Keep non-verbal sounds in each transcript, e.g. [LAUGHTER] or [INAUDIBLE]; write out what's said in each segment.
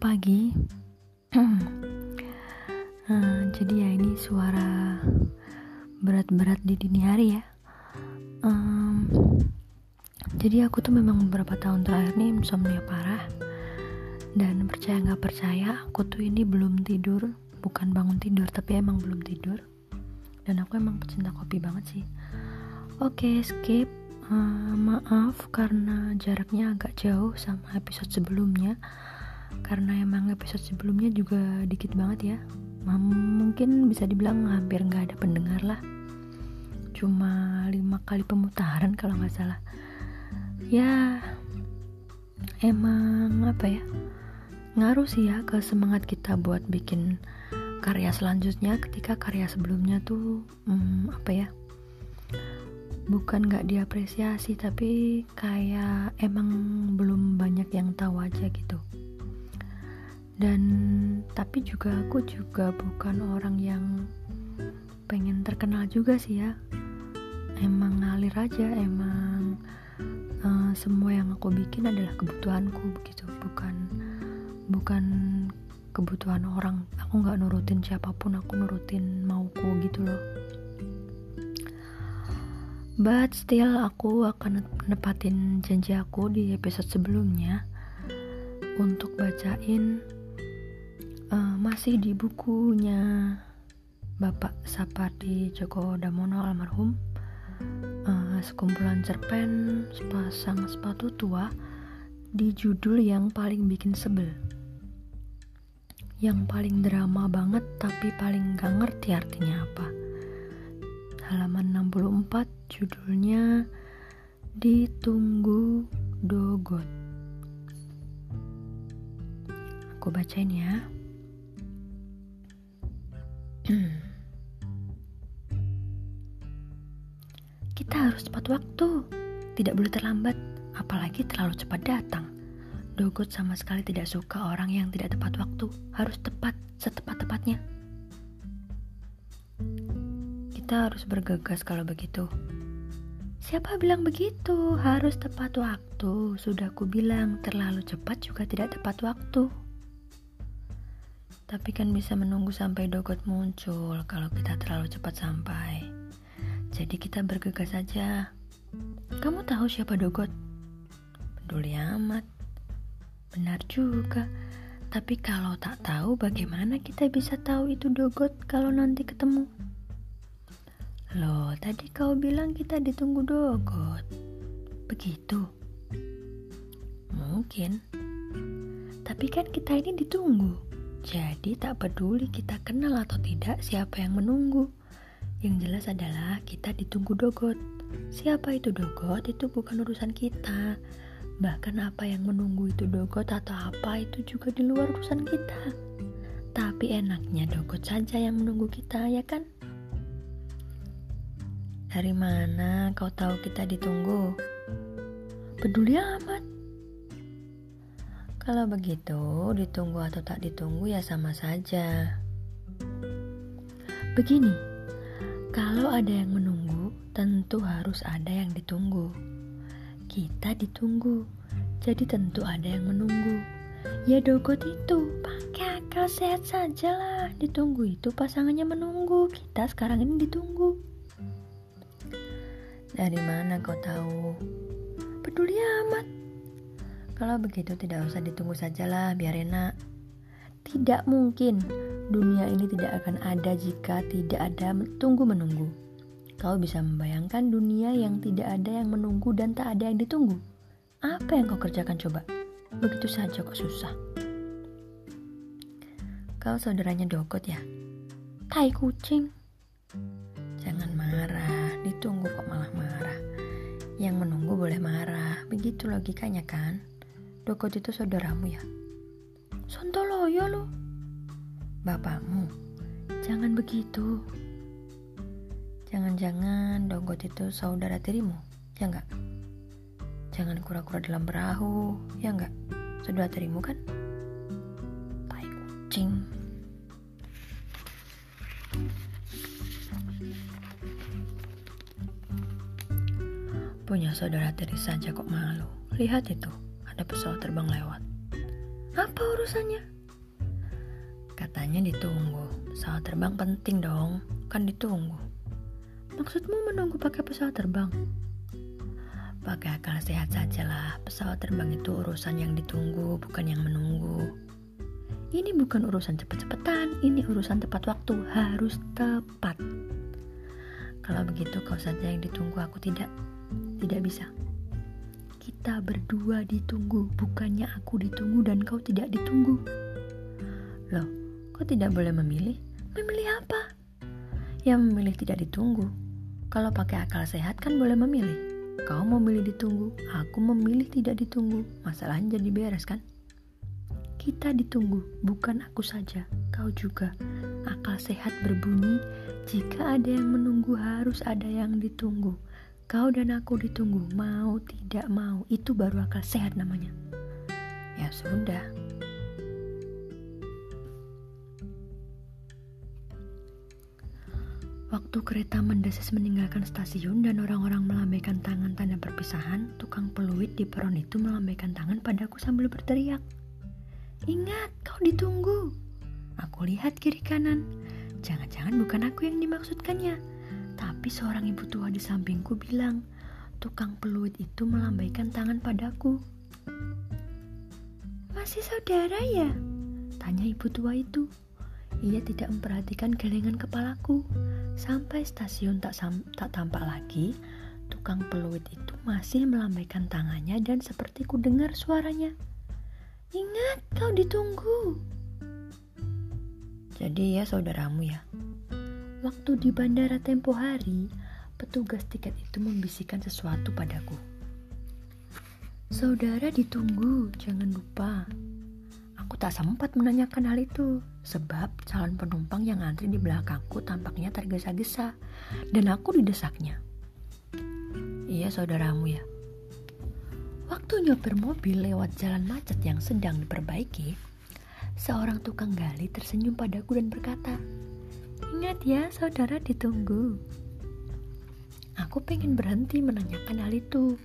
pagi. Uh, [CLEARS THROAT] jadi ya ini suara berat-berat di dini hari ya. Um, jadi aku tuh memang beberapa tahun terakhir nih insomnia parah. Dan percaya nggak percaya aku tuh ini belum tidur. Bukan bangun tidur tapi emang belum tidur. Dan aku emang pecinta kopi banget sih. Oke okay, skip. Uh, maaf karena jaraknya agak jauh sama episode sebelumnya karena emang episode sebelumnya juga dikit banget ya. Mungkin bisa dibilang hampir nggak ada pendengar lah. Cuma lima kali pemutaran kalau nggak salah. Ya emang apa ya? Ngaruh sih ya ke semangat kita buat bikin karya selanjutnya ketika karya sebelumnya tuh hmm, apa ya? Bukan nggak diapresiasi tapi kayak emang belum banyak yang tahu aja gitu dan tapi juga aku juga bukan orang yang pengen terkenal juga sih ya. Emang ngalir aja emang uh, semua yang aku bikin adalah kebutuhanku begitu. Bukan bukan kebutuhan orang. Aku nggak nurutin siapa pun aku nurutin mauku gitu loh. But still aku akan nepatin janji aku di episode sebelumnya untuk bacain uh, masih di bukunya Bapak Sapardi Djoko Damono almarhum. Uh, sekumpulan cerpen sepasang sepatu tua di judul yang paling bikin sebel. Yang paling drama banget tapi paling gak ngerti artinya apa. Halaman 64 judulnya ditunggu dogot. Aku bacain ya [CLEARS THROAT] Kita harus tepat waktu, tidak boleh terlambat, apalagi terlalu cepat datang. Dogot sama sekali tidak suka orang yang tidak tepat waktu, harus tepat, setepat-tepatnya. Kita harus bergegas kalau begitu. Siapa bilang begitu? Harus tepat waktu. Sudah ku bilang, terlalu cepat juga tidak tepat waktu. Tapi kan bisa menunggu sampai dogot muncul kalau kita terlalu cepat sampai. Jadi kita bergegas saja. Kamu tahu siapa dogot? Peduli amat. Benar juga. Tapi kalau tak tahu bagaimana kita bisa tahu itu dogot kalau nanti ketemu? Loh, tadi kau bilang kita ditunggu dogot. Begitu? Mungkin. Tapi kan kita ini ditunggu. Jadi tak peduli kita kenal atau tidak siapa yang menunggu. Yang jelas adalah kita ditunggu dogot. Siapa itu dogot itu bukan urusan kita. Bahkan apa yang menunggu itu dogot atau apa itu juga di luar urusan kita. Tapi enaknya dogot saja yang menunggu kita, ya kan? Dari mana kau tahu kita ditunggu? Peduli amat. Kalau begitu, ditunggu atau tak ditunggu ya sama saja. Begini, kalau ada yang menunggu, tentu harus ada yang ditunggu. Kita ditunggu, jadi tentu ada yang menunggu. Ya dogot itu, pakai akal sehat saja lah. Ditunggu itu pasangannya menunggu, kita sekarang ini ditunggu. Dari mana kau tahu? Peduli amat. Kalau begitu tidak usah ditunggu sajalah biar enak. Tidak mungkin dunia ini tidak akan ada jika tidak ada tunggu menunggu. Kau bisa membayangkan dunia yang tidak ada yang menunggu dan tak ada yang ditunggu. Apa yang kau kerjakan coba? Begitu saja kok susah. Kau saudaranya Dogot ya? Tai kucing. Jangan marah, ditunggu kok malah marah. Yang menunggu boleh marah, begitu logikanya kan? Dogot itu saudaramu ya? Sontoloyo lo. Bapakmu. Jangan begitu. Jangan-jangan Dogot itu saudara tirimu, ya enggak? Jangan kura-kura dalam perahu, ya enggak? Saudara tirimu kan? Tai kucing. Punya saudara tiri saja kok malu. lihat itu, ada pesawat terbang lewat. Apa urusannya? Katanya ditunggu. Pesawat terbang penting dong, kan ditunggu. Maksudmu menunggu pakai pesawat terbang? Pakai akal sehat saja lah. Pesawat terbang itu urusan yang ditunggu, bukan yang menunggu. Ini bukan urusan cepet-cepetan, ini urusan tepat waktu, harus tepat. Kalau begitu kau saja yang ditunggu, aku tidak. Tidak bisa. Kita berdua ditunggu, bukannya aku ditunggu dan kau tidak ditunggu. Loh, kau tidak boleh memilih? Memilih apa? Yang memilih tidak ditunggu. Kalau pakai akal sehat kan boleh memilih. Kau memilih ditunggu, aku memilih tidak ditunggu. Masalahnya jadi beres kan? Kita ditunggu, bukan aku saja, kau juga. Akal sehat berbunyi, jika ada yang menunggu harus ada yang ditunggu. Kau dan aku ditunggu, mau tidak mau, itu baru akal sehat namanya. Ya sudah. Waktu kereta mendesis meninggalkan stasiun dan orang-orang melambaikan tangan tanda perpisahan, tukang peluit di peron itu melambaikan tangan padaku sambil berteriak. Ingat, kau ditunggu. Aku lihat kiri kanan. Jangan-jangan bukan aku yang dimaksudkannya. Tapi seorang ibu tua di sampingku bilang, tukang peluit itu melambaikan tangan padaku. Masih saudara ya? Tanya ibu tua itu. Ia tidak memperhatikan gelengan kepalaku. Sampai stasiun tak, tak tampak lagi, tukang peluit itu masih melambaikan tangannya dan seperti ku dengar suaranya. Ingat, kau ditunggu. Jadi ya saudaramu ya, Waktu di bandara tempo hari, petugas tiket itu membisikkan sesuatu padaku. Saudara ditunggu, jangan lupa. Aku tak sempat menanyakan hal itu, sebab calon penumpang yang antri di belakangku tampaknya tergesa-gesa, dan aku didesaknya. Iya saudaramu ya. Waktu nyopir mobil lewat jalan macet yang sedang diperbaiki, seorang tukang gali tersenyum padaku dan berkata, Ingat ya, saudara ditunggu. Aku pengen berhenti menanyakan hal itu.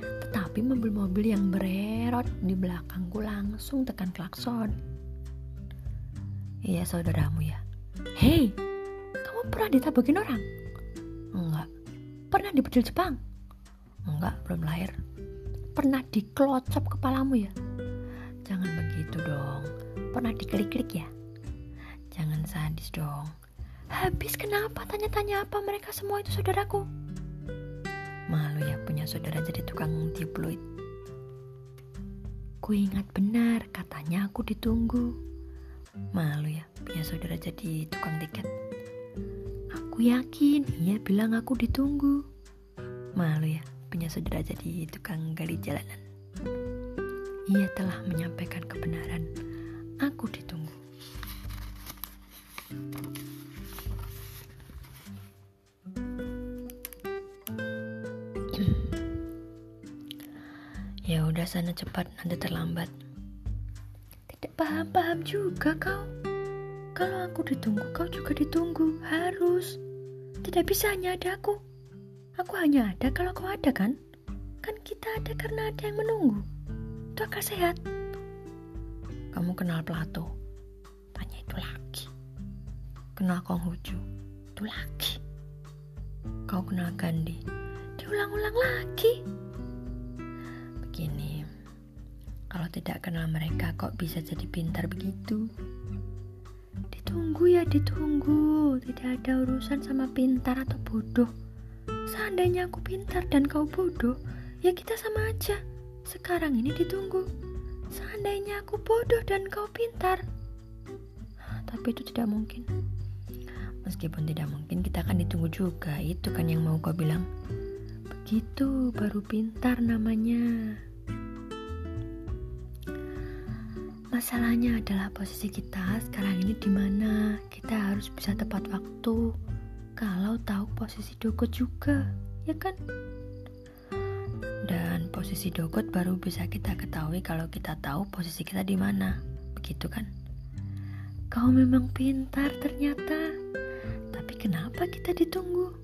Tetapi mobil-mobil yang bererot di belakangku langsung tekan klakson. Iya saudaramu ya. Hei, kamu pernah ditabukin orang? Enggak. Pernah dipecil Jepang? Enggak, belum lahir. Pernah dikelocop kepalamu ya? Jangan begitu dong. Pernah diklik-klik ya? Jangan sadis dong. Habis kenapa tanya-tanya apa mereka semua itu saudaraku? Malu ya punya saudara jadi tukang tiup fluid. Ku ingat benar katanya aku ditunggu. Malu ya punya saudara jadi tukang tiket. Aku yakin ia bilang aku ditunggu. Malu ya punya saudara jadi tukang gali jalanan. Ia telah menyampaikan kebenaran. Aku ditunggu. Sana cepat, nanti terlambat. Tidak paham-paham juga kau. Kalau aku ditunggu, kau juga ditunggu. Harus. Tidak bisa hanya ada aku. Aku hanya ada kalau kau ada kan? Kan kita ada karena ada yang menunggu. Itu akal sehat. Kamu kenal Plato? Tanya itu lagi. Kenal Konghucu? Itu lagi. Kau kenal Gandhi? Diulang-ulang lagi. Kalau tidak kenal mereka kok bisa jadi pintar begitu? Ditunggu ya ditunggu, tidak ada urusan sama pintar atau bodoh. Seandainya aku pintar dan kau bodoh, ya kita sama aja. Sekarang ini ditunggu. Seandainya aku bodoh dan kau pintar, tapi itu tidak mungkin. Meskipun tidak mungkin, kita akan ditunggu juga. Itu kan yang mau kau bilang. Begitu baru pintar namanya. Masalahnya adalah posisi kita sekarang ini di mana kita harus bisa tepat waktu. Kalau tahu posisi dogot juga, ya kan? Dan posisi dogot baru bisa kita ketahui kalau kita tahu posisi kita di mana. Begitu kan? Kau memang pintar ternyata. Tapi kenapa kita ditunggu?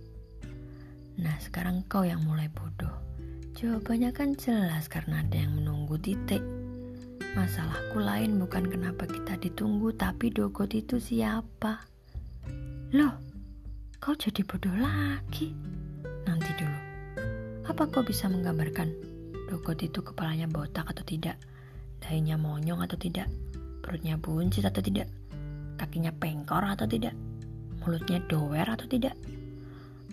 Nah, sekarang kau yang mulai bodoh. Jawabannya kan jelas karena ada yang menunggu titik. Masalahku lain bukan kenapa kita ditunggu, tapi Dogot itu siapa? Loh, kau jadi bodoh lagi? Nanti dulu. Apa kau bisa menggambarkan Dogot itu kepalanya botak atau tidak? Dahinya monyong atau tidak? Perutnya buncit atau tidak? Kakinya pengkor atau tidak? Mulutnya doer atau tidak?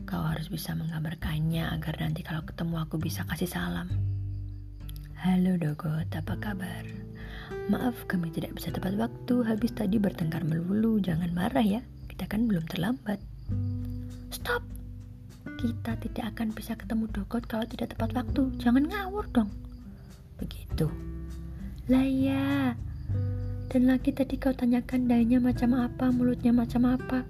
Kau harus bisa menggambarkannya agar nanti kalau ketemu aku bisa kasih salam. Halo Dogot, apa kabar? Maaf kami tidak bisa tepat waktu, habis tadi bertengkar melulu, jangan marah ya, kita kan belum terlambat. Stop! Kita tidak akan bisa ketemu Dogot kalau tidak tepat waktu, jangan ngawur dong. Begitu. Lah ya, dan lagi tadi kau tanyakan dayanya macam apa, mulutnya macam apa.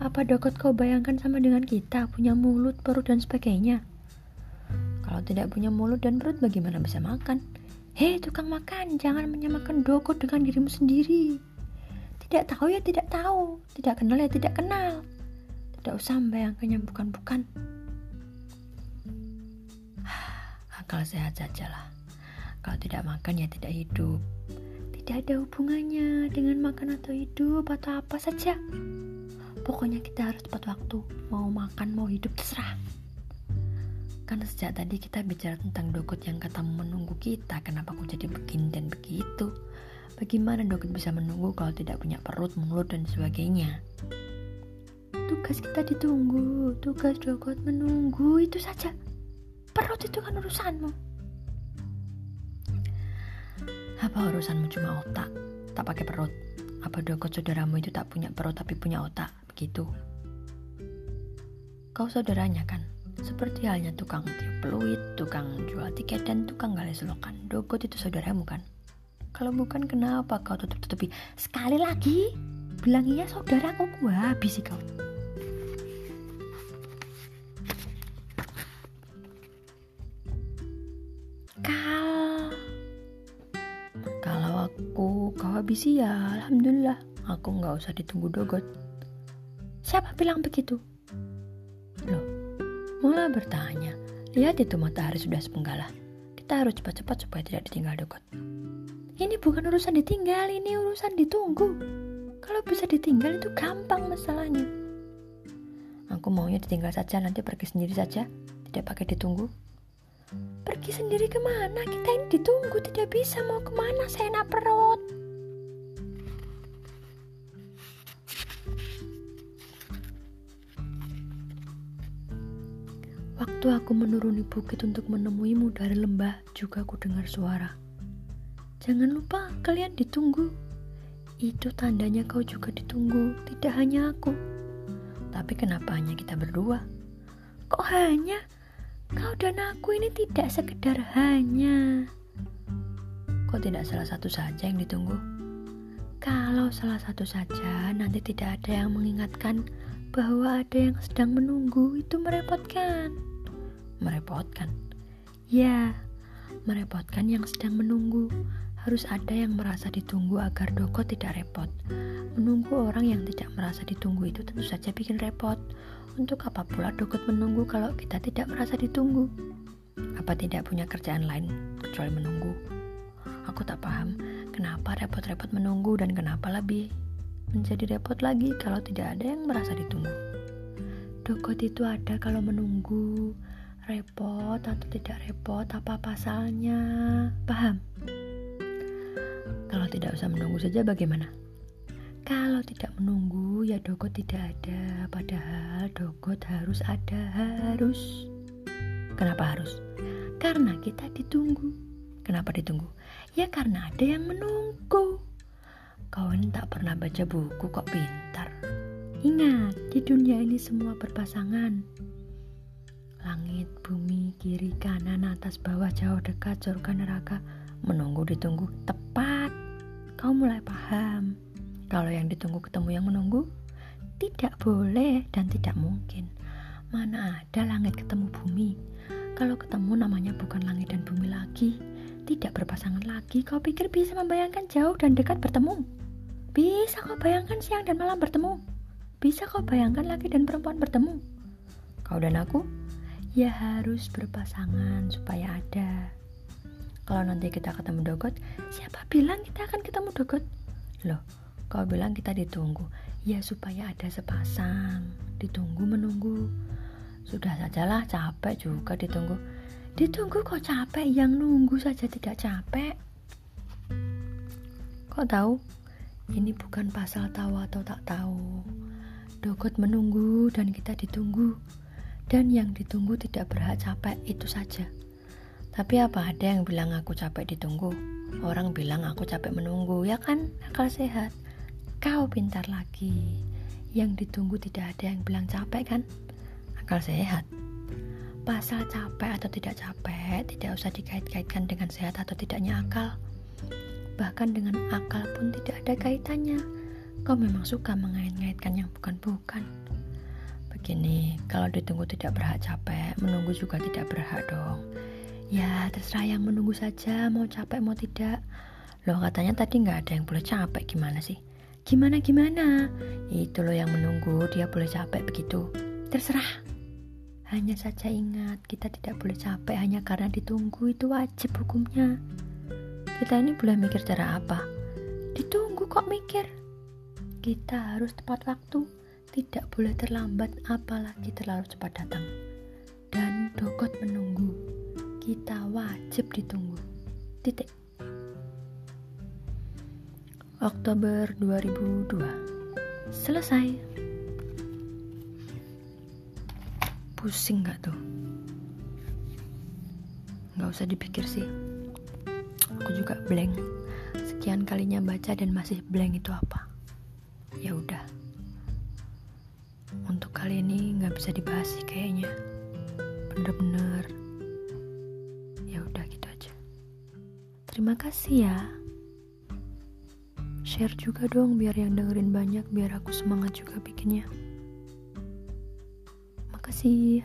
Apa dokot kau bayangkan sama dengan kita, punya mulut, perut, dan sebagainya? Kalau tidak punya mulut dan perut, bagaimana bisa makan? Hei, tukang makan, jangan menyamakan dokot dengan dirimu sendiri. Tidak tahu ya tidak tahu, tidak kenal ya tidak kenal. Tidak usah membayangkannya bukan-bukan. [SIGHS] Akal sehat sajalah. Kalau tidak makan ya tidak hidup. Tidak ada hubungannya dengan makan atau hidup atau apa saja. Pokoknya kita harus tepat waktu, mau makan, mau hidup, terserah. Karena sejak tadi kita bicara tentang dokut yang kata menunggu kita, kenapa aku jadi begini dan begitu? Bagaimana dokut bisa menunggu kalau tidak punya perut, mulut, dan sebagainya? Tugas kita ditunggu, tugas dokut menunggu, itu saja. Perut itu kan urusanmu. Apa urusanmu cuma otak, tak pakai perut? Apa dokot saudaramu itu tak punya perut tapi punya otak? begitu. Kau saudaranya kan? Seperti halnya tukang tiup peluit, tukang jual tiket, dan tukang gali selokan. Dogot itu saudaramu kan? Kalau bukan kenapa kau tutup-tutupi? Sekali lagi, bilang iya saudaraku, habis sih kau. Kal, kalau aku kau habisi ya, alhamdulillah. Aku nggak usah ditunggu dogot. Siapa bilang begitu? Loh, mulai bertanya. Lihat itu matahari sudah sepenggalah. Kita harus cepat-cepat supaya tidak ditinggal dokot. Ini bukan urusan ditinggal, ini urusan ditunggu. Kalau bisa ditinggal itu gampang masalahnya. Aku maunya ditinggal saja, nanti pergi sendiri saja. Tidak pakai ditunggu. Pergi sendiri ke mana? Kita ini ditunggu, tidak bisa mau ke mana, saya enak perut. Waktu aku menuruni bukit untuk menemuimu dari lembah, juga aku dengar suara. Jangan lupa, kalian ditunggu. Itu tandanya kau juga ditunggu, tidak hanya aku. Tapi kenapa hanya kita berdua? Kok hanya? Kau dan aku ini tidak sekedar hanya. Kok tidak salah satu saja yang ditunggu? Kalau salah satu saja, nanti tidak ada yang mengingatkan bahwa ada yang sedang menunggu itu merepotkan merepotkan. Ya, merepotkan yang sedang menunggu. Harus ada yang merasa ditunggu agar Doko tidak repot. Menunggu orang yang tidak merasa ditunggu itu tentu saja bikin repot. Untuk apa pula Dokot menunggu kalau kita tidak merasa ditunggu? Apa tidak punya kerjaan lain kecuali menunggu? Aku tak paham kenapa repot-repot menunggu dan kenapa lebih menjadi repot lagi kalau tidak ada yang merasa ditunggu. Dokot itu ada kalau menunggu, repot atau tidak repot apa pasalnya? Paham? Kalau tidak usah menunggu saja bagaimana? Kalau tidak menunggu ya dogot tidak ada. Padahal dogot harus ada harus. Kenapa harus? Karena kita ditunggu. Kenapa ditunggu? Ya karena ada yang menunggu kawan tak pernah baca buku kok pintar. Ingat di dunia ini semua berpasangan. Langit, bumi, kiri, kanan, atas, bawah, jauh, dekat, surga, neraka Menunggu, ditunggu, tepat. Kau mulai paham. Kalau yang ditunggu ketemu yang menunggu Tidak boleh dan tidak mungkin. Mana ada langit ketemu bumi? Kalau ketemu namanya bukan langit dan bumi lagi Tidak berpasangan lagi. Kau pikir bisa membayangkan jauh dan dekat bertemu Bisa kau bayangkan siang dan malam bertemu? Bisa kau bayangkan laki dan perempuan bertemu? Kau dan aku? Ya harus berpasangan supaya ada. Kalau nanti kita ketemu dogot siapa bilang kita akan ketemu dogot? Loh kau bilang kita ditunggu. Ya supaya ada sepasang. Ditunggu menunggu. Sudah sajalah capek juga ditunggu. Ditunggu kok capek? Yang nunggu saja tidak capek. Kok tahu ini bukan pasal tahu atau tak tahu dogot menunggu dan kita ditunggu dan yang ditunggu tidak berhak capek itu saja. Tapi apa ada yang bilang aku capek ditunggu? Orang bilang aku capek menunggu, ya kan? Akal sehat. Kau pintar lagi. Yang ditunggu tidak ada yang bilang capek kan? Akal sehat. Pasal capek atau tidak capek tidak usah dikait-kaitkan dengan sehat atau tidaknya akal. Bahkan dengan akal pun tidak ada kaitannya. Kau memang suka mengait-ngaitkan yang bukan-bukan. Begini, kalau ditunggu tidak berhak capek, menunggu juga tidak berhak dong. Ya, terserah yang menunggu saja, mau capek mau tidak. Loh, katanya tadi nggak ada yang boleh capek, gimana sih? Gimana gimana? Itu loh yang menunggu, dia boleh capek begitu. Terserah. Hanya saja ingat, kita tidak boleh capek hanya karena ditunggu, itu wajib hukumnya. Kita ini boleh mikir cara apa? Ditunggu kok mikir. Kita harus tepat waktu tidak boleh terlambat apalagi terlalu cepat datang. Dan dogot menunggu. Kita wajib ditunggu. Titik. Oktober 2002. Selesai. Pusing gak tuh? Gak usah dipikir sih. Aku juga blank. Sekian kalinya baca dan masih blank itu apa? Ya udah. Untuk kali ini nggak bisa dibahas sih kayaknya. Bener-bener. Ya udah gitu aja. Terima kasih ya. Share juga dong biar yang dengerin banyak biar aku semangat juga bikinnya. Makasih